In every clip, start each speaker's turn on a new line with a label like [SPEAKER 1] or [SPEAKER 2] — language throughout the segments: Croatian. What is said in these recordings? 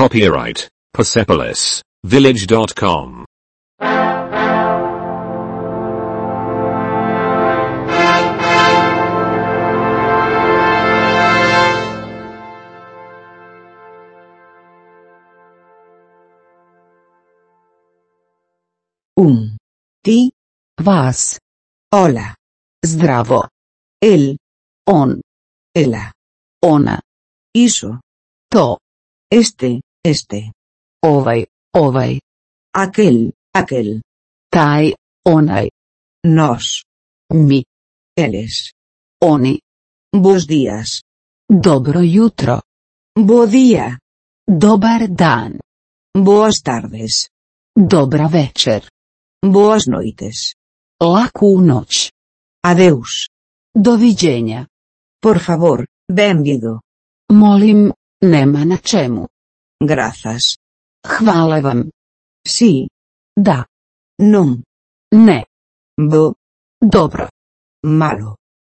[SPEAKER 1] Copyright Persepolis Village.com.
[SPEAKER 2] Un. Um, ti.
[SPEAKER 3] Vas.
[SPEAKER 2] Hola.
[SPEAKER 3] Zdravo.
[SPEAKER 2] El.
[SPEAKER 3] On.
[SPEAKER 2] Ela.
[SPEAKER 3] Ona.
[SPEAKER 2] Iso.
[SPEAKER 3] To.
[SPEAKER 2] Este. este,
[SPEAKER 3] ovaj, ovaj,
[SPEAKER 2] aquel, aquel,
[SPEAKER 3] taj, onaj,
[SPEAKER 2] nos,
[SPEAKER 3] mi,
[SPEAKER 2] eles,
[SPEAKER 3] oni,
[SPEAKER 2] bos días,
[SPEAKER 3] dobro jutro,
[SPEAKER 2] bo día.
[SPEAKER 3] dobar dan,
[SPEAKER 2] boas tardes,
[SPEAKER 3] dobra večer,
[SPEAKER 2] boas noites,
[SPEAKER 3] laku noć,
[SPEAKER 2] adeus,
[SPEAKER 3] doviđenja,
[SPEAKER 2] por favor, benvido,
[SPEAKER 3] molim, nema na čemu.
[SPEAKER 2] Grazas.
[SPEAKER 3] Hvala vam.
[SPEAKER 2] Si.
[SPEAKER 3] Da.
[SPEAKER 2] Non.
[SPEAKER 3] Ne.
[SPEAKER 2] Bo.
[SPEAKER 3] Dobro.
[SPEAKER 2] Malo.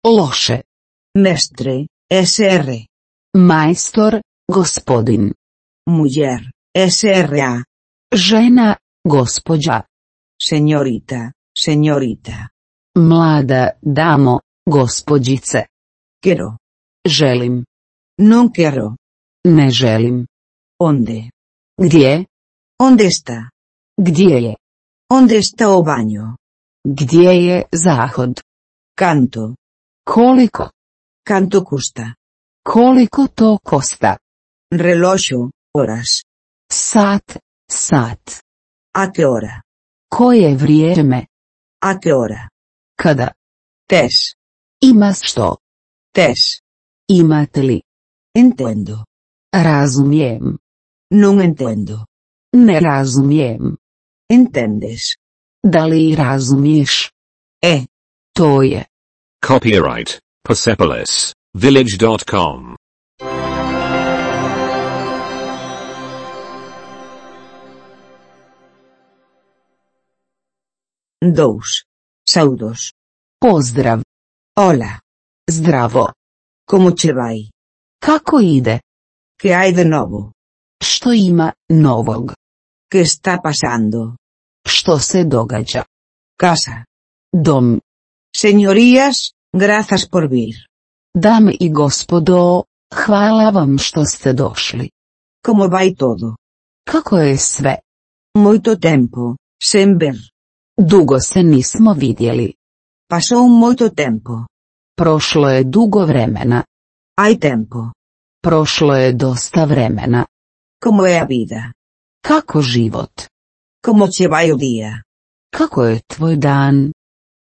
[SPEAKER 3] Loše.
[SPEAKER 2] Mestre, SR.
[SPEAKER 3] Majstor, gospodin.
[SPEAKER 2] Mujer, SRA.
[SPEAKER 3] Žena, gospođa.
[SPEAKER 2] Senjorita, senjorita.
[SPEAKER 3] Mlada damo, gospođice.
[SPEAKER 2] Kero.
[SPEAKER 3] Želim.
[SPEAKER 2] Non kero.
[SPEAKER 3] Ne želim.
[SPEAKER 2] Onde?
[SPEAKER 3] Gdje?
[SPEAKER 2] Onde está?
[SPEAKER 3] Gdje je?
[SPEAKER 2] Onde está o baño?
[SPEAKER 3] Gdje je zahod?
[SPEAKER 2] Canto.
[SPEAKER 3] Koliko?
[SPEAKER 2] Canto custa.
[SPEAKER 3] Koliko to kosta?
[SPEAKER 2] Relojo. Horas.
[SPEAKER 3] Sat, sat.
[SPEAKER 2] ¿A qué hora?
[SPEAKER 3] Koje vrijeme?
[SPEAKER 2] ¿A qué hora?
[SPEAKER 3] Kada?
[SPEAKER 2] Tes.
[SPEAKER 3] Ima što?
[SPEAKER 2] Tes.
[SPEAKER 3] Imate li?
[SPEAKER 2] Entendo.
[SPEAKER 3] Razumijem.
[SPEAKER 2] Non entendo.
[SPEAKER 3] Ne razumijem.
[SPEAKER 2] Entendes.
[SPEAKER 3] Da li razumiješ?
[SPEAKER 2] E.
[SPEAKER 3] To je.
[SPEAKER 1] Copyright Persepolis Village.com.
[SPEAKER 2] Dous. Saudos.
[SPEAKER 3] Pozdrav.
[SPEAKER 2] Hola.
[SPEAKER 3] Zdravo.
[SPEAKER 2] ¿Cómo te vai?
[SPEAKER 3] Kako ide?
[SPEAKER 2] ¿Qué hay de novo?
[SPEAKER 3] Što ima novog?
[SPEAKER 2] ¿Qué está pasando?
[SPEAKER 3] Što se događa?
[SPEAKER 2] Casa.
[SPEAKER 3] Dom.
[SPEAKER 2] Señorías, gracias por vir.
[SPEAKER 3] Dame i gospodo, hvala vam što ste došli.
[SPEAKER 2] ¿Cómo vai todo?
[SPEAKER 3] Kako je sve?
[SPEAKER 2] Moito tempo, sen ver.
[SPEAKER 3] Dugo se nismo vidjeli.
[SPEAKER 2] Pasó un moito tempo.
[SPEAKER 3] Prošlo je dugo vremena.
[SPEAKER 2] Hay tempo.
[SPEAKER 3] Prošlo je dosta vremena.
[SPEAKER 2] ¿Cómo é a vida?
[SPEAKER 3] Kako život?
[SPEAKER 2] ¿Cómo te vai o día?
[SPEAKER 3] Kako je tvoj dan?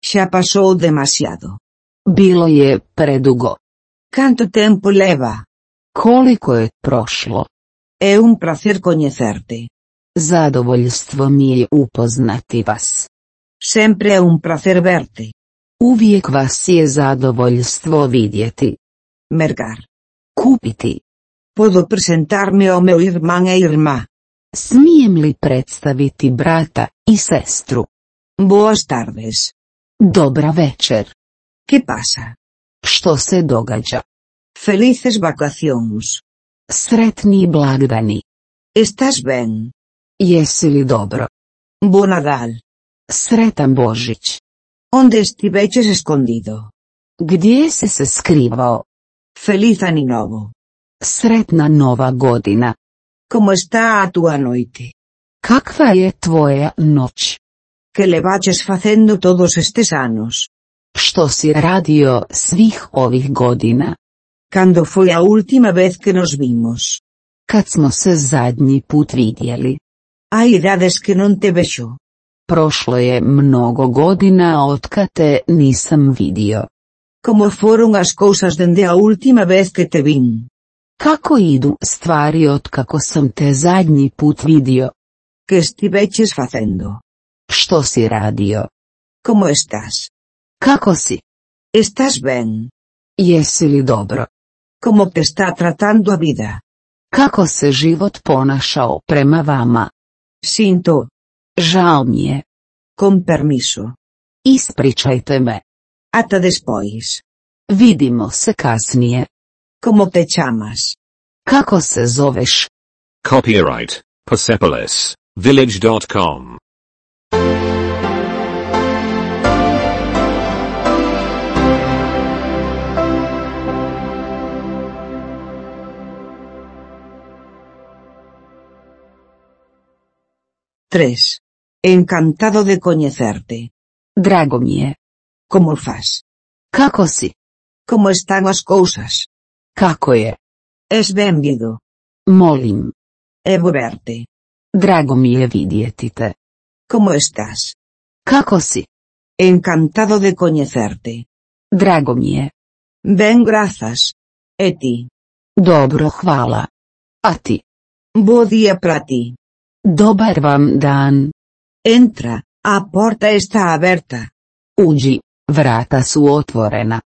[SPEAKER 2] Xa pasou demasiado.
[SPEAKER 3] Bilo je predugo.
[SPEAKER 2] Canto tempo leva?
[SPEAKER 3] Koliko je prošlo?
[SPEAKER 2] É un placer coñecerte.
[SPEAKER 3] Zadovoljstvo mi je upoznati vas.
[SPEAKER 2] Sempre é un placer verte.
[SPEAKER 3] Uvijek vas je zadovoljstvo vidjeti.
[SPEAKER 2] Mergar.
[SPEAKER 3] Kupiti.
[SPEAKER 2] Podo presentarme ao meu irmán e irmá.
[SPEAKER 3] Smijem li predstaviti brata i sestru?
[SPEAKER 2] Boas tardes.
[SPEAKER 3] Dobra večer.
[SPEAKER 2] Que pasa?
[SPEAKER 3] Što se događa?
[SPEAKER 2] Felices vacaciones.
[SPEAKER 3] Sretni blagdani.
[SPEAKER 2] Estás ben?
[SPEAKER 3] Jesi li dobro?
[SPEAKER 2] Bo Nadal.
[SPEAKER 3] Sretan Božić.
[SPEAKER 2] Onde estiveches escondido?
[SPEAKER 3] Gdje si se skrivao?
[SPEAKER 2] Feliz aninovo.
[SPEAKER 3] Sretna nova godina.
[SPEAKER 2] Como está a túa noite?
[SPEAKER 3] Kakva je tvoja noć?
[SPEAKER 2] Que levaches facendo todos estes anos?
[SPEAKER 3] Što si radio svih ovih godina?
[SPEAKER 2] Cando foi a última vez que nos vimos?
[SPEAKER 3] Kad smo se zadnji put vidjeli?
[SPEAKER 2] Hai idades que non te vexo.
[SPEAKER 3] Prošlo je mnogo godina otkad te nisam vidio.
[SPEAKER 2] Como foron as cousas dende a última vez que te vin?
[SPEAKER 3] Kako idu stvari otkako sam te zadnji put vidio?
[SPEAKER 2] Que estiveches facendo?
[SPEAKER 3] Što si radio?
[SPEAKER 2] Como estás?
[SPEAKER 3] Kako si?
[SPEAKER 2] Estás ben?
[SPEAKER 3] Jesi li dobro?
[SPEAKER 2] Como te está tratando a vida?
[SPEAKER 3] Kako se život ponašao prema vama?
[SPEAKER 2] Sinto.
[SPEAKER 3] Žao mi je.
[SPEAKER 2] Con permiso.
[SPEAKER 3] Ispričajte me.
[SPEAKER 2] Ata despois.
[SPEAKER 3] Vidimo se kasnije.
[SPEAKER 2] Como te chamas?
[SPEAKER 3] Kako se zoveš?
[SPEAKER 1] Copyright Persepolis Village.com.
[SPEAKER 2] Tres. Encantado de coñecerte.
[SPEAKER 3] Drago mi je.
[SPEAKER 2] Como fas?
[SPEAKER 3] Kako si?
[SPEAKER 2] Como están as cousas?
[SPEAKER 3] Kako je?
[SPEAKER 2] Es benvido.
[SPEAKER 3] Molim.
[SPEAKER 2] Evo verte.
[SPEAKER 3] Drago mi je vidjeti te.
[SPEAKER 2] Como estás?
[SPEAKER 3] Kako si?
[SPEAKER 2] Encantado de conocerte.
[SPEAKER 3] Drago mi je.
[SPEAKER 2] Ben grazas. E ti?
[SPEAKER 3] Dobro hvala. A ti?
[SPEAKER 2] Bodija prati.
[SPEAKER 3] Dobar vam dan.
[SPEAKER 2] Entra, a porta está aberta.
[SPEAKER 3] Uđi, vrata su otvorena.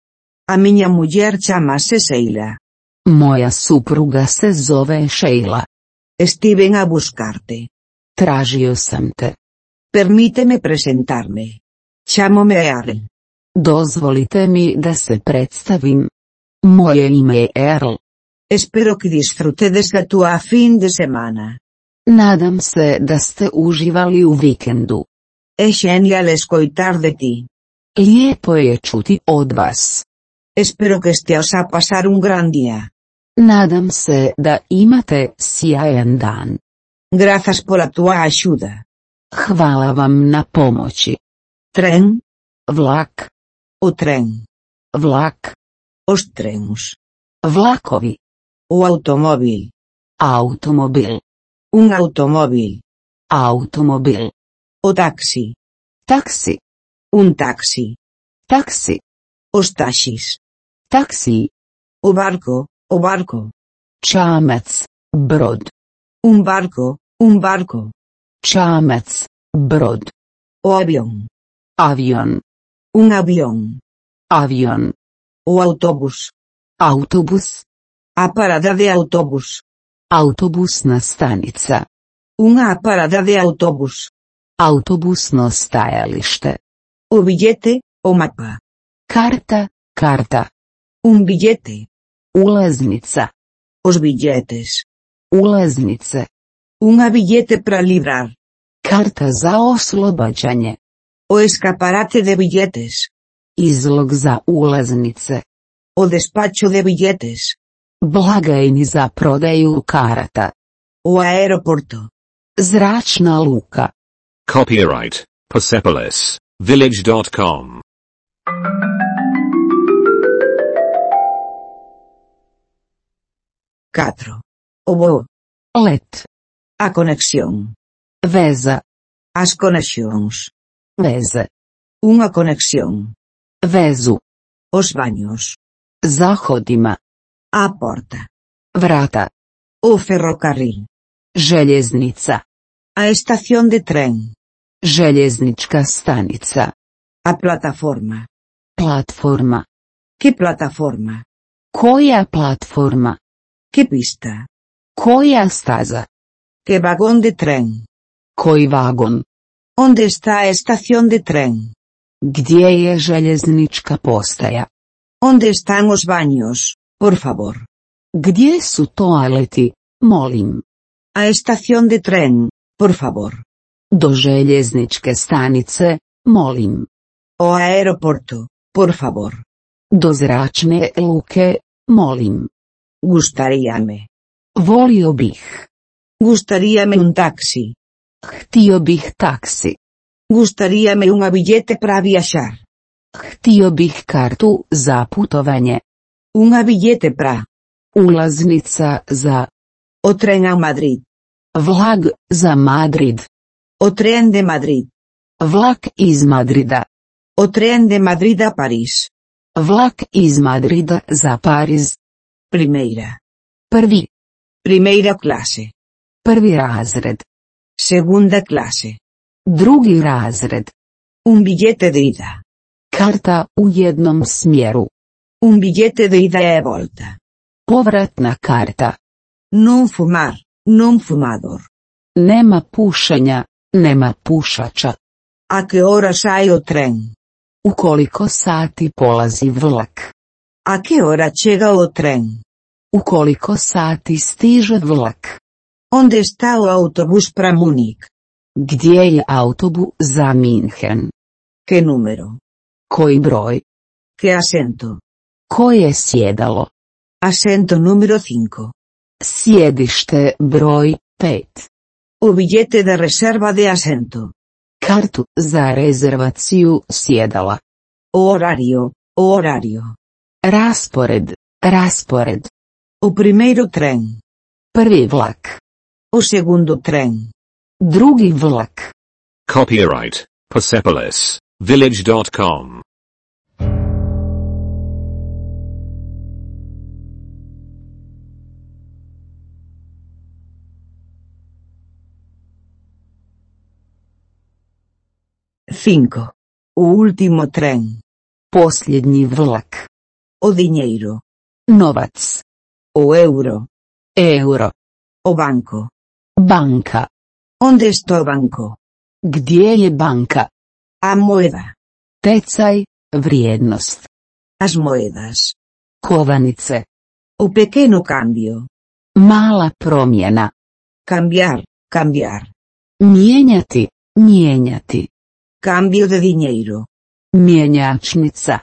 [SPEAKER 2] A miña muller chama se Seila.
[SPEAKER 3] Moja supruga se zove Sheila.
[SPEAKER 2] Estiven a buscarte.
[SPEAKER 3] Tražio sam te.
[SPEAKER 2] Permíteme presentarme. Chámome Earl.
[SPEAKER 3] Dozvolite mi da se predstavim. Moje ime je Earl.
[SPEAKER 2] Espero que disfrutedes da tua fin de semana.
[SPEAKER 3] Nadam se da ste uživali u vikendu.
[SPEAKER 2] É genial escoitar de ti.
[SPEAKER 3] Lijepo je čuti od vas.
[SPEAKER 2] Espero que esteas a pasar un gran día.
[SPEAKER 3] Nadam se da imate sjajan dan.
[SPEAKER 2] Grazas pola tua axuda.
[SPEAKER 3] Hvala vam na pomoći.
[SPEAKER 2] Tren,
[SPEAKER 3] Vlak,
[SPEAKER 2] o tren,
[SPEAKER 3] vlak,
[SPEAKER 2] os trens,
[SPEAKER 3] vlakovi,
[SPEAKER 2] o automóvil,
[SPEAKER 3] automobil,
[SPEAKER 2] un automóvil,
[SPEAKER 3] automobil,
[SPEAKER 2] o taxi,
[SPEAKER 3] taksi,
[SPEAKER 2] un taxi,
[SPEAKER 3] taksi,
[SPEAKER 2] os taxis,
[SPEAKER 3] taksi,
[SPEAKER 2] o barco, o barco,
[SPEAKER 3] čamac, brod,
[SPEAKER 2] un barco, un barco,
[SPEAKER 3] čamac, brod,
[SPEAKER 2] o avión,
[SPEAKER 3] avion,
[SPEAKER 2] un avión,
[SPEAKER 3] avion,
[SPEAKER 2] o autobus,
[SPEAKER 3] autobus,
[SPEAKER 2] a parada de autobus,
[SPEAKER 3] autobusna stanica,
[SPEAKER 2] unha parada de autobus,
[SPEAKER 3] autobusno stajalište,
[SPEAKER 2] o billete, o mapa,
[SPEAKER 3] karta, karta,
[SPEAKER 2] un billete,
[SPEAKER 3] ulaznica,
[SPEAKER 2] os billetes,
[SPEAKER 3] ulaznice,
[SPEAKER 2] unha billete para librar,
[SPEAKER 3] karta za oslobađanje,
[SPEAKER 2] o escaparate de billetes,
[SPEAKER 3] izlog za ulaznice,
[SPEAKER 2] o despacho de billetes,
[SPEAKER 3] blagajni za prodaju karata,
[SPEAKER 2] o aeroporto,
[SPEAKER 3] zračna luka,
[SPEAKER 1] Copyright Persepolis. Village.com.
[SPEAKER 2] catro. O voo.
[SPEAKER 3] Let.
[SPEAKER 2] A conexión.
[SPEAKER 3] Vesa.
[SPEAKER 2] As conexións.
[SPEAKER 3] Vesa.
[SPEAKER 2] Unha conexión.
[SPEAKER 3] Vezu.
[SPEAKER 2] Os baños.
[SPEAKER 3] Zahodima.
[SPEAKER 2] A porta.
[SPEAKER 3] Vrata.
[SPEAKER 2] O ferrocarril.
[SPEAKER 3] Željeznica.
[SPEAKER 2] A estación de tren.
[SPEAKER 3] Željeznička stanica.
[SPEAKER 2] A plataforma.
[SPEAKER 3] Platforma.
[SPEAKER 2] Que plataforma?
[SPEAKER 3] Koja platforma?
[SPEAKER 2] Que pista,
[SPEAKER 3] koja staza,
[SPEAKER 2] que vagón de tren,
[SPEAKER 3] koji vagon,
[SPEAKER 2] onde está a estación de tren,
[SPEAKER 3] gdje je željeznička postaja,
[SPEAKER 2] onde están os baños, por favor,
[SPEAKER 3] gdje su toaleti, molim,
[SPEAKER 2] a estación de tren, por favor,
[SPEAKER 3] do željezničke stanice, molim,
[SPEAKER 2] o aeroporto, por favor,
[SPEAKER 3] do zračne luke, molim,
[SPEAKER 2] gustaríame,
[SPEAKER 3] volio bih,
[SPEAKER 2] gustaríame un taxi,
[SPEAKER 3] htio bih taksi,
[SPEAKER 2] gustaríame unha billete para viaxar,
[SPEAKER 3] htio bih kartu za putovanje,
[SPEAKER 2] unha billete para
[SPEAKER 3] ulaznica za
[SPEAKER 2] o tren a Madrid,
[SPEAKER 3] vlag za Madrid,
[SPEAKER 2] o tren de Madrid,
[SPEAKER 3] vlak iz Madrida,
[SPEAKER 2] o tren de Madrid a París,
[SPEAKER 3] vlak iz Madrida za Pariz,
[SPEAKER 2] primeira,
[SPEAKER 3] prvi,
[SPEAKER 2] primeira clase,
[SPEAKER 3] prvi razred,
[SPEAKER 2] segunda clase,
[SPEAKER 3] drugi razred,
[SPEAKER 2] un billete de ida,
[SPEAKER 3] karta u jednom smjeru,
[SPEAKER 2] un billete de ida e volta,
[SPEAKER 3] povratna karta,
[SPEAKER 2] non fumar, non fumador,
[SPEAKER 3] nema pušenja, nema pušača,
[SPEAKER 2] a que hora sai o tren,
[SPEAKER 3] u koliko sati polazi vlak,
[SPEAKER 2] a que hora chega o tren,
[SPEAKER 3] u koliko sati stiže vlak,
[SPEAKER 2] Onde está o autobús para Múnich?
[SPEAKER 3] Gdje je autobus za Minhen?
[SPEAKER 2] Que número?
[SPEAKER 3] Koji broj?
[SPEAKER 2] Que asento?
[SPEAKER 3] Koje sjedalo?
[SPEAKER 2] Asento número 5.
[SPEAKER 3] Sjedište broj 5.
[SPEAKER 2] O billete de reserva de asento.
[SPEAKER 3] Kartu za rezervaciju sjedala.
[SPEAKER 2] O horario, o horario.
[SPEAKER 3] Raspored, raspored.
[SPEAKER 2] O primeiro tren.
[SPEAKER 3] Prvi vlak.
[SPEAKER 2] O segundo tren.
[SPEAKER 3] Drugi vlak.
[SPEAKER 1] Copyright Persepolis Village.com.
[SPEAKER 2] Cinco. O último tren.
[SPEAKER 3] Posljednji vlak.
[SPEAKER 2] O diñeiro.
[SPEAKER 3] Novats.
[SPEAKER 2] O euro.
[SPEAKER 3] Euro.
[SPEAKER 2] O banco.
[SPEAKER 3] Banca.
[SPEAKER 2] Onde está o banco?
[SPEAKER 3] Gdje je banka?
[SPEAKER 2] A moeda.
[SPEAKER 3] Tecaj, vrijednost.
[SPEAKER 2] As moedas.
[SPEAKER 3] Kovanice.
[SPEAKER 2] O pequeno cambio.
[SPEAKER 3] Mala promjena.
[SPEAKER 2] Cambiar, cambiar.
[SPEAKER 3] Mijenjati, mijenjati.
[SPEAKER 2] Cambio de dinheiro.
[SPEAKER 3] Mjenjačnica.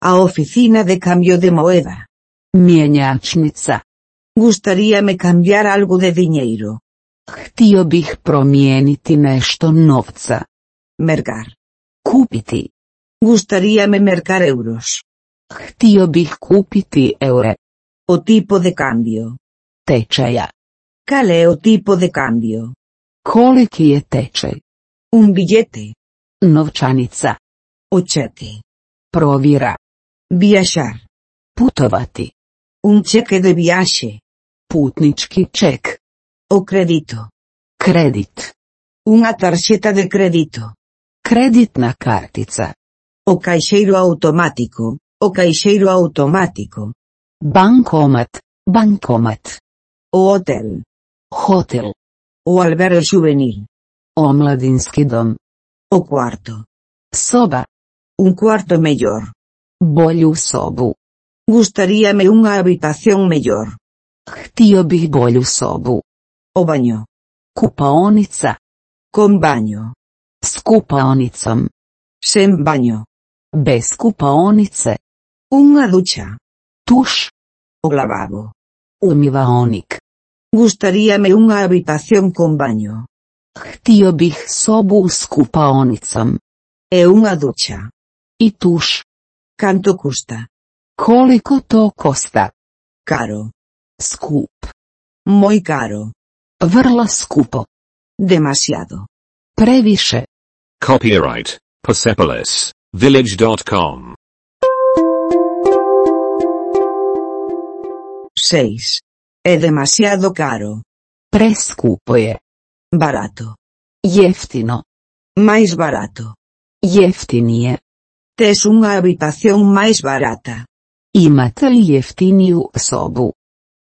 [SPEAKER 2] A oficina de cambio de moeda.
[SPEAKER 3] Mjenjačnica.
[SPEAKER 2] Gustaríame cambiar algo de dinheiro.
[SPEAKER 3] Htio bih promijeniti nešto novca.
[SPEAKER 2] Mercar.
[SPEAKER 3] Kupiti.
[SPEAKER 2] Gustaríame mercar euros.
[SPEAKER 3] Htio bih kupiti eure.
[SPEAKER 2] O tipo de cambio.
[SPEAKER 3] Tečaja.
[SPEAKER 2] Cal é o tipo de cambio?
[SPEAKER 3] Koliki je tečaj?
[SPEAKER 2] Un billete.
[SPEAKER 3] Novčanica.
[SPEAKER 2] O cheque.
[SPEAKER 3] Provjera.
[SPEAKER 2] Viaxar.
[SPEAKER 3] Putovati.
[SPEAKER 2] Un cheque de viaxe.
[SPEAKER 3] Putnički ček.
[SPEAKER 2] O kredito.
[SPEAKER 3] Kredit.
[SPEAKER 2] Unha tarxeta de crédito.
[SPEAKER 3] Kreditna kartica.
[SPEAKER 2] O caixeiro automático. O caixeiro automático.
[SPEAKER 3] Bankomat. Bankomat.
[SPEAKER 2] O hotel.
[SPEAKER 3] Hotel.
[SPEAKER 2] O albergue juvenil.
[SPEAKER 3] Omladinski dom.
[SPEAKER 2] O quarto.
[SPEAKER 3] Soba.
[SPEAKER 2] Un quarto mellor.
[SPEAKER 3] Bolju sobu.
[SPEAKER 2] Gustaríame unha habitación mellor.
[SPEAKER 3] Htio bih bolju sobu.
[SPEAKER 2] O baño.
[SPEAKER 3] Kupaonica.
[SPEAKER 2] Con baño.
[SPEAKER 3] S kupaonicom.
[SPEAKER 2] Sen baño.
[SPEAKER 3] Bez kupaonice.
[SPEAKER 2] Unha ducha.
[SPEAKER 3] Tuš.
[SPEAKER 2] O lavabo.
[SPEAKER 3] Umivaonik.
[SPEAKER 2] Gustaríame unha habitación con baño.
[SPEAKER 3] Htio bih sobu s kupaonicom.
[SPEAKER 2] E unha ducha.
[SPEAKER 3] I tuš.
[SPEAKER 2] Canto custa?
[SPEAKER 3] Koliko to kosta?
[SPEAKER 2] Caro.
[SPEAKER 3] Skup.
[SPEAKER 2] Moj caro.
[SPEAKER 3] Vrlo skupo.
[SPEAKER 2] Demasiado.
[SPEAKER 3] Previše.
[SPEAKER 1] Copyright. Persepolis. Village.com
[SPEAKER 2] 6. É demasiado caro.
[SPEAKER 3] Prescupo je.
[SPEAKER 2] Barato.
[SPEAKER 3] Jeftino.
[SPEAKER 2] Mais barato.
[SPEAKER 3] Jeftinije.
[SPEAKER 2] Tes unha habitación máis barata.
[SPEAKER 3] Imate li jeftiniju sobu?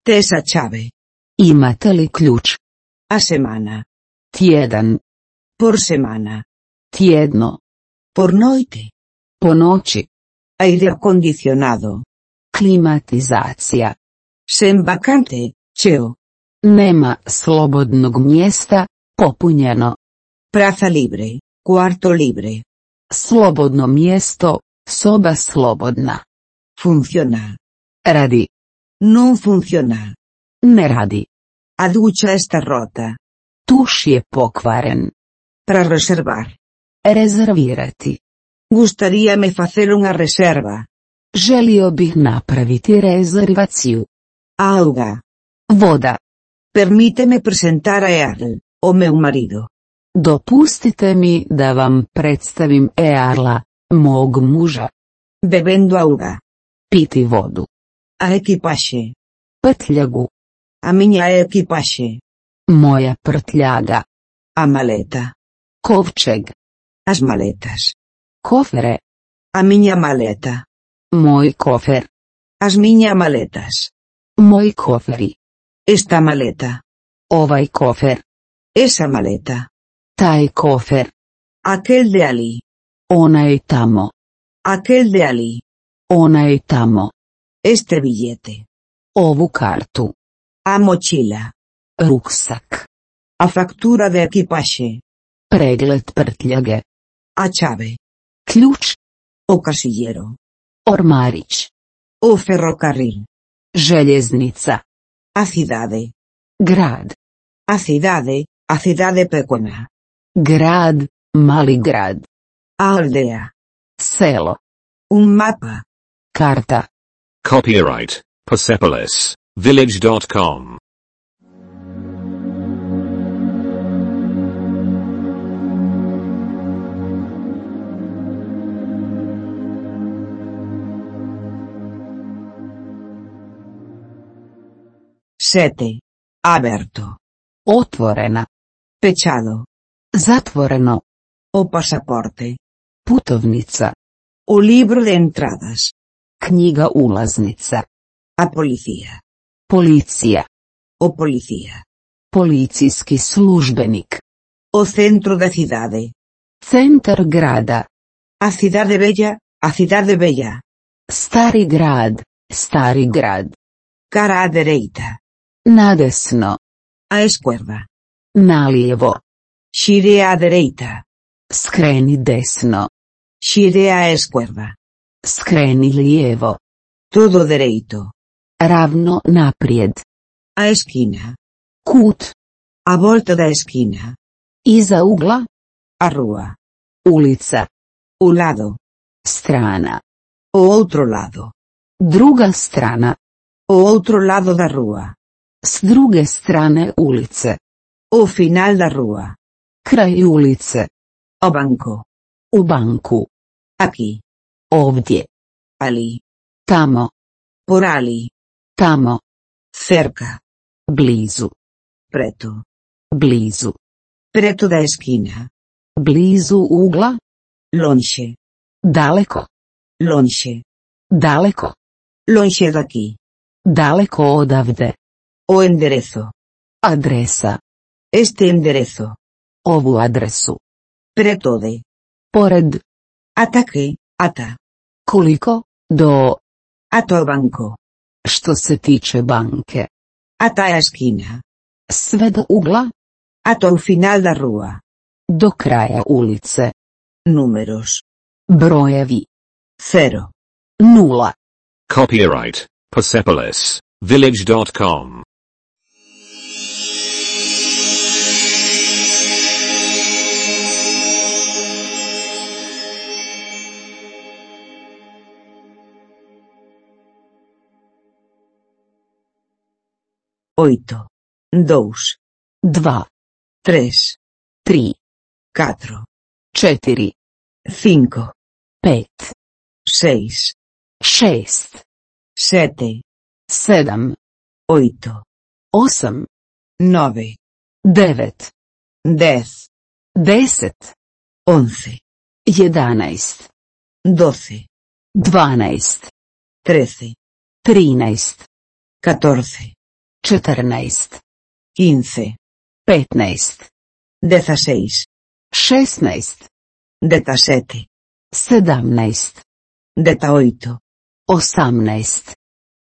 [SPEAKER 2] Tes a chave.
[SPEAKER 3] Li ključ?
[SPEAKER 2] A semana.
[SPEAKER 3] Tjedan.
[SPEAKER 2] Por semana.
[SPEAKER 3] Tjedno.
[SPEAKER 2] Por noite.
[SPEAKER 3] Po noći.
[SPEAKER 2] Aire acondicionado.
[SPEAKER 3] Klimatizacija.
[SPEAKER 2] Sen vacante, cheo.
[SPEAKER 3] Nema slobodnog mjesta, popunjeno.
[SPEAKER 2] Praza libre. Cuarto libre.
[SPEAKER 3] Slobodno mjesto, soba slobodna.
[SPEAKER 2] Funciona.
[SPEAKER 3] Radi.
[SPEAKER 2] Non funciona.
[SPEAKER 3] Ne radi.
[SPEAKER 2] A ducha está rota.
[SPEAKER 3] Tuš je pokvaren.
[SPEAKER 2] Para reservar.
[SPEAKER 3] Rezervirati.
[SPEAKER 2] Gustaríame facer unha reserva.
[SPEAKER 3] Želio bih napraviti rezervaciju.
[SPEAKER 2] Auga.
[SPEAKER 3] Voda.
[SPEAKER 2] Permíteme presentar a Earl, o meu marido.
[SPEAKER 3] Dopustite mi da vam predstavim Earla, mog muža.
[SPEAKER 2] Bebendo auga.
[SPEAKER 3] Piti vodu.
[SPEAKER 2] A equipaxe.
[SPEAKER 3] Prtljagu.
[SPEAKER 2] A miña equipaxe.
[SPEAKER 3] Moja prtljaga.
[SPEAKER 2] A maleta.
[SPEAKER 3] Kovčeg.
[SPEAKER 2] As maletas.
[SPEAKER 3] Kofere.
[SPEAKER 2] A miña maleta.
[SPEAKER 3] Moj kofer.
[SPEAKER 2] As miña maletas.
[SPEAKER 3] Moj koferi.
[SPEAKER 2] Esta maleta.
[SPEAKER 3] Ovaj kofer.
[SPEAKER 2] Esa maleta.
[SPEAKER 3] Taj kofer.
[SPEAKER 2] Aquel de ali.
[SPEAKER 3] Onaj tamo.
[SPEAKER 2] Aquel de ali.
[SPEAKER 3] Onaj tamo.
[SPEAKER 2] Este billete.
[SPEAKER 3] Ovu kartu.
[SPEAKER 2] A mochila.
[SPEAKER 3] Ruksak.
[SPEAKER 2] A factura de equipaxe.
[SPEAKER 3] Pregled prtljage.
[SPEAKER 2] A chave.
[SPEAKER 3] Ključ.
[SPEAKER 2] O casillero.
[SPEAKER 3] Ormarić.
[SPEAKER 2] O ferrocarril.
[SPEAKER 3] Željeznica.
[SPEAKER 2] A cidade.
[SPEAKER 3] Grad.
[SPEAKER 2] A cidade, a cidade pequena.
[SPEAKER 3] Grad, mali grad.
[SPEAKER 2] A aldea.
[SPEAKER 3] Selo.
[SPEAKER 2] Un mapa.
[SPEAKER 3] Karta.
[SPEAKER 1] Copyright Persepolis Village.com.
[SPEAKER 2] Sete. Aberto.
[SPEAKER 3] Otvorena.
[SPEAKER 2] Pechado.
[SPEAKER 3] Затворено.
[SPEAKER 2] O pasaporte.
[SPEAKER 3] Putovnica.
[SPEAKER 2] O libro de entradas.
[SPEAKER 3] Knjiga ulaznica.
[SPEAKER 2] A policija.
[SPEAKER 3] Policija.
[SPEAKER 2] O policija.
[SPEAKER 3] Policijski službenik.
[SPEAKER 2] O centro da cidade.
[SPEAKER 3] Centar grada.
[SPEAKER 2] A cidade bella, a cidade bella.
[SPEAKER 3] Stari grad, stari grad.
[SPEAKER 2] Cara a Na
[SPEAKER 3] Nadesno.
[SPEAKER 2] A esquerda.
[SPEAKER 3] Nalijevo.
[SPEAKER 2] Xire a dereita.
[SPEAKER 3] Skreni desno.
[SPEAKER 2] Xire a esquerda.
[SPEAKER 3] Skreni lijevo.
[SPEAKER 2] Todo dereito.
[SPEAKER 3] Ravno naprijed.
[SPEAKER 2] A esquina.
[SPEAKER 3] Kut.
[SPEAKER 2] A volta da esquina.
[SPEAKER 3] Iza ugla.
[SPEAKER 2] A rua.
[SPEAKER 3] Ulica.
[SPEAKER 2] O lado.
[SPEAKER 3] Strana.
[SPEAKER 2] O outro lado.
[SPEAKER 3] Druga strana.
[SPEAKER 2] O outro lado da rua.
[SPEAKER 3] S druge strane ulice.
[SPEAKER 2] O final da rua.
[SPEAKER 3] Kraj ulice.
[SPEAKER 2] O banco.
[SPEAKER 3] U banku.
[SPEAKER 2] Aqui.
[SPEAKER 3] Ovdje.
[SPEAKER 2] Ali.
[SPEAKER 3] Tamo.
[SPEAKER 2] Por ali.
[SPEAKER 3] Tamo.
[SPEAKER 2] Cerca.
[SPEAKER 3] Blizu.
[SPEAKER 2] Preto.
[SPEAKER 3] Blizu.
[SPEAKER 2] Preto da esquina.
[SPEAKER 3] Blizu ugla.
[SPEAKER 2] Longe.
[SPEAKER 3] Daleko.
[SPEAKER 2] Longe.
[SPEAKER 3] Daleko.
[SPEAKER 2] Longe daqui.
[SPEAKER 3] Daleko odavde.
[SPEAKER 2] O enderezo.
[SPEAKER 3] Adresa.
[SPEAKER 2] Este enderezo.
[SPEAKER 3] Ovu adresu.
[SPEAKER 2] Preto de.
[SPEAKER 3] Pored.
[SPEAKER 2] Ata que, ata.
[SPEAKER 3] Koliko? Do.
[SPEAKER 2] Ato al banco.
[SPEAKER 3] Što se tiče banke.
[SPEAKER 2] Ata a esquina.
[SPEAKER 3] Sve do ugla.
[SPEAKER 2] Ato al final da rua.
[SPEAKER 3] Do kraja ulice.
[SPEAKER 2] Números.
[SPEAKER 3] Brojevi.
[SPEAKER 2] Cero.
[SPEAKER 3] Nula.
[SPEAKER 1] Copyright Persepolis Village.com.
[SPEAKER 2] Oito. Dous.
[SPEAKER 3] Dva.
[SPEAKER 2] Três.
[SPEAKER 3] Tri.
[SPEAKER 2] Quatro.
[SPEAKER 3] Četiri.
[SPEAKER 2] Cinco.
[SPEAKER 3] Pet.
[SPEAKER 2] Seis.
[SPEAKER 3] Šest.
[SPEAKER 2] Sete.
[SPEAKER 3] Sedam.
[SPEAKER 2] Oito.
[SPEAKER 3] Osam.
[SPEAKER 2] Nove.
[SPEAKER 3] Devet.
[SPEAKER 2] Dez.
[SPEAKER 3] Deset.
[SPEAKER 2] Once.
[SPEAKER 3] Jedanaest.
[SPEAKER 2] Doce.
[SPEAKER 3] Dvanaest.
[SPEAKER 2] Trece.
[SPEAKER 3] Trinaest.
[SPEAKER 2] Catorce.
[SPEAKER 3] Četrnaest.
[SPEAKER 2] Quince.
[SPEAKER 3] Petnaest.
[SPEAKER 2] Dezasseis.
[SPEAKER 3] Šestnaest.
[SPEAKER 2] Detasete.
[SPEAKER 3] Sedamnaest.
[SPEAKER 2] Detaoito.
[SPEAKER 3] Osamnaest.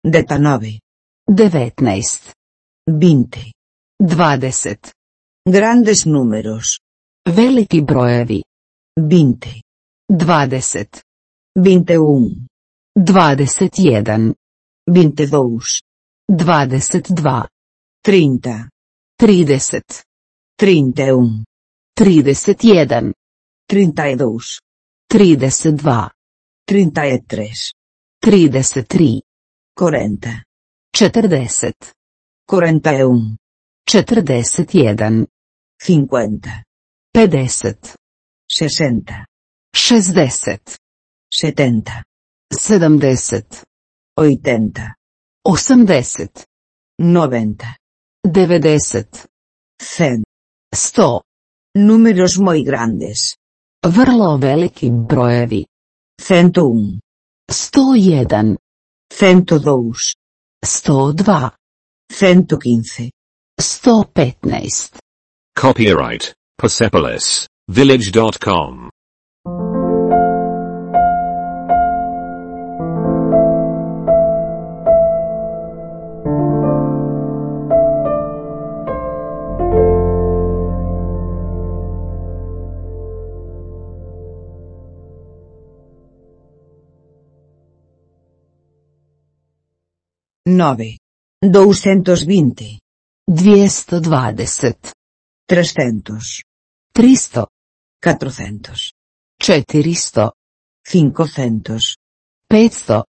[SPEAKER 2] Detanove.
[SPEAKER 3] Devetnaest.
[SPEAKER 2] Vinte.
[SPEAKER 3] Dvadeset.
[SPEAKER 2] Grandes números.
[SPEAKER 3] Veliki brojevi.
[SPEAKER 2] Vinte.
[SPEAKER 3] Dvadeset.
[SPEAKER 2] Vinte um.
[SPEAKER 3] Dvadeset jedan.
[SPEAKER 2] Vinte dous.
[SPEAKER 3] Dvadeset dva.
[SPEAKER 2] Trinta.
[SPEAKER 3] Trideset.
[SPEAKER 2] Trinta e um.
[SPEAKER 3] Trideset jedan.
[SPEAKER 2] Trinta e dous.
[SPEAKER 3] Trideset dva.
[SPEAKER 2] Trinta e três.
[SPEAKER 3] Trideset tri.
[SPEAKER 2] Quarenta.
[SPEAKER 3] Četrdeset.
[SPEAKER 2] Quarenta e um.
[SPEAKER 3] Četrdeset jedan.
[SPEAKER 2] Cinquenta.
[SPEAKER 3] Pedeset.
[SPEAKER 2] Sessenta.
[SPEAKER 3] Šezdeset.
[SPEAKER 2] Setenta.
[SPEAKER 3] Sedamdeset.
[SPEAKER 2] Oitenta.
[SPEAKER 3] Osamdeset.
[SPEAKER 2] Noventa.
[SPEAKER 3] Devedeset.
[SPEAKER 2] Cem.
[SPEAKER 3] Sto.
[SPEAKER 2] Números muy grandes.
[SPEAKER 3] Vrlo veliki brojevi.
[SPEAKER 2] Cento um.
[SPEAKER 3] Sto jedan.
[SPEAKER 2] nove, doucentos
[SPEAKER 3] vinte, dviesto
[SPEAKER 1] dvadeset, trescentos, tristo,
[SPEAKER 2] catrocentos, četiristo,
[SPEAKER 3] cincocentos,
[SPEAKER 2] petsto,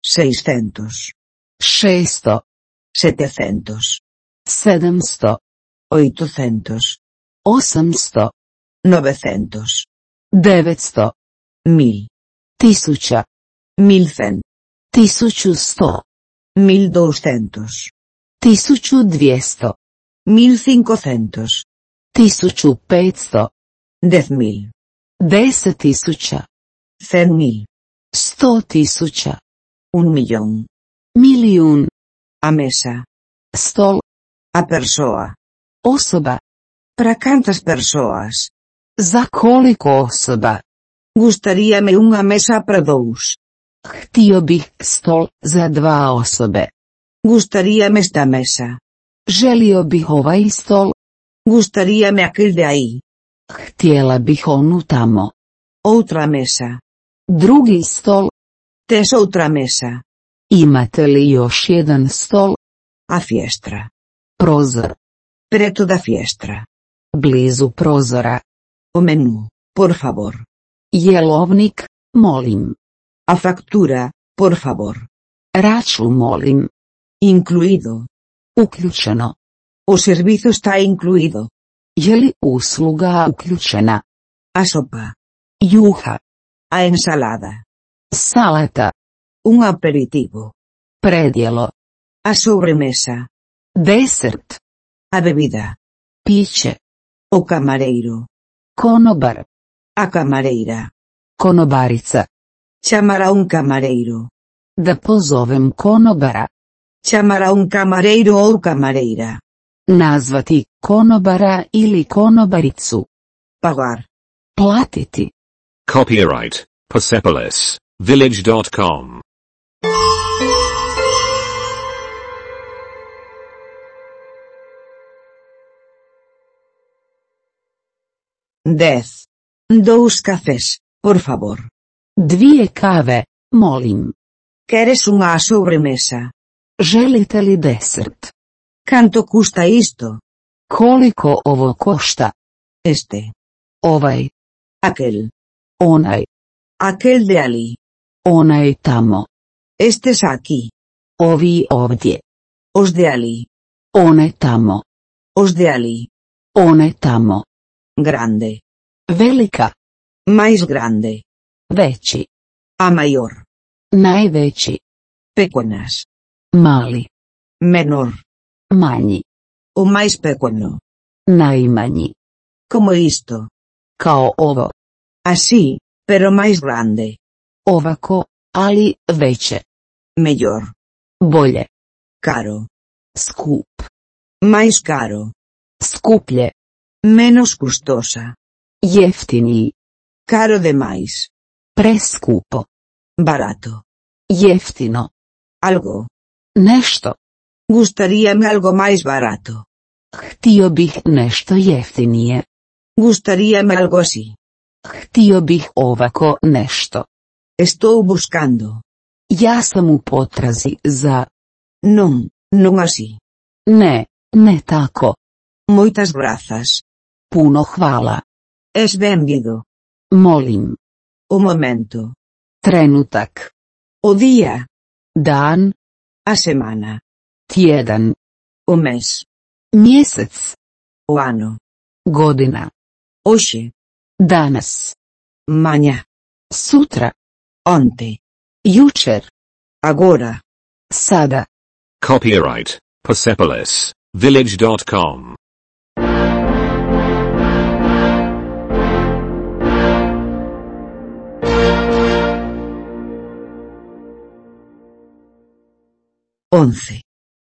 [SPEAKER 3] seiscentos,
[SPEAKER 2] šesto,
[SPEAKER 3] setecentos,
[SPEAKER 2] sedemsto,
[SPEAKER 3] oitocentos,
[SPEAKER 2] osamsto,
[SPEAKER 3] novecentos,
[SPEAKER 2] devetsto,
[SPEAKER 3] mil,
[SPEAKER 2] Mil
[SPEAKER 3] doscentos.
[SPEAKER 2] Tisuću
[SPEAKER 3] dvijesto.
[SPEAKER 2] Mil
[SPEAKER 3] cincocentos.
[SPEAKER 2] Tisuću
[SPEAKER 3] petsto.
[SPEAKER 2] Dez
[SPEAKER 3] mil.
[SPEAKER 2] Deset
[SPEAKER 3] tisuća.
[SPEAKER 2] Cen
[SPEAKER 3] mil.
[SPEAKER 2] Sto
[SPEAKER 3] tisuća.
[SPEAKER 2] Un milion.
[SPEAKER 3] Milijun.
[SPEAKER 2] A mesa.
[SPEAKER 3] Stol.
[SPEAKER 2] A persoa.
[SPEAKER 3] Osoba.
[SPEAKER 2] Para cantas persoas?
[SPEAKER 3] Za koliko osoba?
[SPEAKER 2] Gustaríame unha mesa para dous.
[SPEAKER 3] Htio bih stol za dva osobe.
[SPEAKER 2] Gostaria-me esta mesa.
[SPEAKER 3] Želio bih ovaj stol,
[SPEAKER 2] Gostaria-me aquele de aí.
[SPEAKER 3] htjela bih onu tamo.
[SPEAKER 2] Outra mesa.
[SPEAKER 3] Drugi stol,
[SPEAKER 2] Tes outra mesa.
[SPEAKER 3] imate li još jedan stol?
[SPEAKER 2] A fiestra.
[SPEAKER 3] Prozor,
[SPEAKER 2] Preto da fiestra.
[SPEAKER 3] blizu prozora.
[SPEAKER 2] O menu, por favor.
[SPEAKER 3] Jelovnik, molim.
[SPEAKER 2] A factura, por favor.
[SPEAKER 3] Računolim.
[SPEAKER 2] Incluído.
[SPEAKER 3] Uključeno.
[SPEAKER 2] O servizo está incluído.
[SPEAKER 3] Je li usluga uključena?
[SPEAKER 2] A sopa.
[SPEAKER 3] Juha.
[SPEAKER 2] A ensalada.
[SPEAKER 3] Salata.
[SPEAKER 2] Un aperitivo.
[SPEAKER 3] Predjelo.
[SPEAKER 2] A sobremesa.
[SPEAKER 3] Desert.
[SPEAKER 2] A bebida.
[SPEAKER 3] Piće.
[SPEAKER 2] O camareiro.
[SPEAKER 3] Konobar.
[SPEAKER 2] A camareira.
[SPEAKER 3] Konobarica.
[SPEAKER 2] Chamará um camareiro.
[SPEAKER 3] Da pozovem konobara.
[SPEAKER 2] Chamará um camareiro ou camareira.
[SPEAKER 3] Nazvati konobara ili konobaricu.
[SPEAKER 2] Pagar.
[SPEAKER 3] Platiti.
[SPEAKER 1] Copyright Persepolis Village.com.
[SPEAKER 2] Dez. Dous cafés, por favor.
[SPEAKER 3] Dvije kave, molim.
[SPEAKER 2] Queres unha sobremesa?
[SPEAKER 3] Želite li desert?
[SPEAKER 2] Kanto custa isto?
[SPEAKER 3] Koliko ovo košta?
[SPEAKER 2] Este.
[SPEAKER 3] Ovaj.
[SPEAKER 2] Akel.
[SPEAKER 3] Onaj.
[SPEAKER 2] Akel de ali.
[SPEAKER 3] Onaj tamo.
[SPEAKER 2] Estes aquí.
[SPEAKER 3] Ovi ovdje.
[SPEAKER 2] Os de ali.
[SPEAKER 3] One tamo.
[SPEAKER 2] Os de ali.
[SPEAKER 3] One tamo.
[SPEAKER 2] Grande.
[SPEAKER 3] Velika.
[SPEAKER 2] Mais grande.
[SPEAKER 3] Veći.
[SPEAKER 2] A major.
[SPEAKER 3] Najveći.
[SPEAKER 2] Pekonas.
[SPEAKER 3] Mali.
[SPEAKER 2] Menor.
[SPEAKER 3] Manji.
[SPEAKER 2] O mais pekono.
[SPEAKER 3] Najmanji.
[SPEAKER 2] Como isto.
[SPEAKER 3] Kao ovo.
[SPEAKER 2] Así, pero mais grande.
[SPEAKER 3] Ovako, ali veće.
[SPEAKER 2] Mejor.
[SPEAKER 3] Bolje.
[SPEAKER 2] Caro.
[SPEAKER 3] Skup.
[SPEAKER 2] Mais caro.
[SPEAKER 3] Skuplje.
[SPEAKER 2] Menos gustosa.
[SPEAKER 3] Jeftiniji.
[SPEAKER 2] Caro demais.
[SPEAKER 3] Preskupo.
[SPEAKER 2] Barato.
[SPEAKER 3] Jeftino.
[SPEAKER 2] Algo.
[SPEAKER 3] Nešto.
[SPEAKER 2] Gustaríame algo mais barato.
[SPEAKER 3] Htio bih nešto jeftinije.
[SPEAKER 2] Gustaríame algo así.
[SPEAKER 3] Htio bih ovako nešto.
[SPEAKER 2] Estou buscando.
[SPEAKER 3] Ja sam u potrazi za...
[SPEAKER 2] Non, non así.
[SPEAKER 3] Ne, ne tako.
[SPEAKER 2] Moitas grazas.
[SPEAKER 3] Puno hvala.
[SPEAKER 2] Es benvido.
[SPEAKER 3] Molim.
[SPEAKER 2] O momento.
[SPEAKER 3] Trenutak.
[SPEAKER 2] O día.
[SPEAKER 3] Dan.
[SPEAKER 2] A semana.
[SPEAKER 3] Tjedan.
[SPEAKER 2] O mes.
[SPEAKER 3] Mjesec.
[SPEAKER 2] O ano.
[SPEAKER 3] Godina.
[SPEAKER 2] Hoxe.
[SPEAKER 3] Danas.
[SPEAKER 2] Maña.
[SPEAKER 3] Sutra.
[SPEAKER 2] Onte.
[SPEAKER 3] Jučer.
[SPEAKER 2] Agora.
[SPEAKER 3] Sada.
[SPEAKER 1] Copyright Persepolis Village.com.
[SPEAKER 2] 11.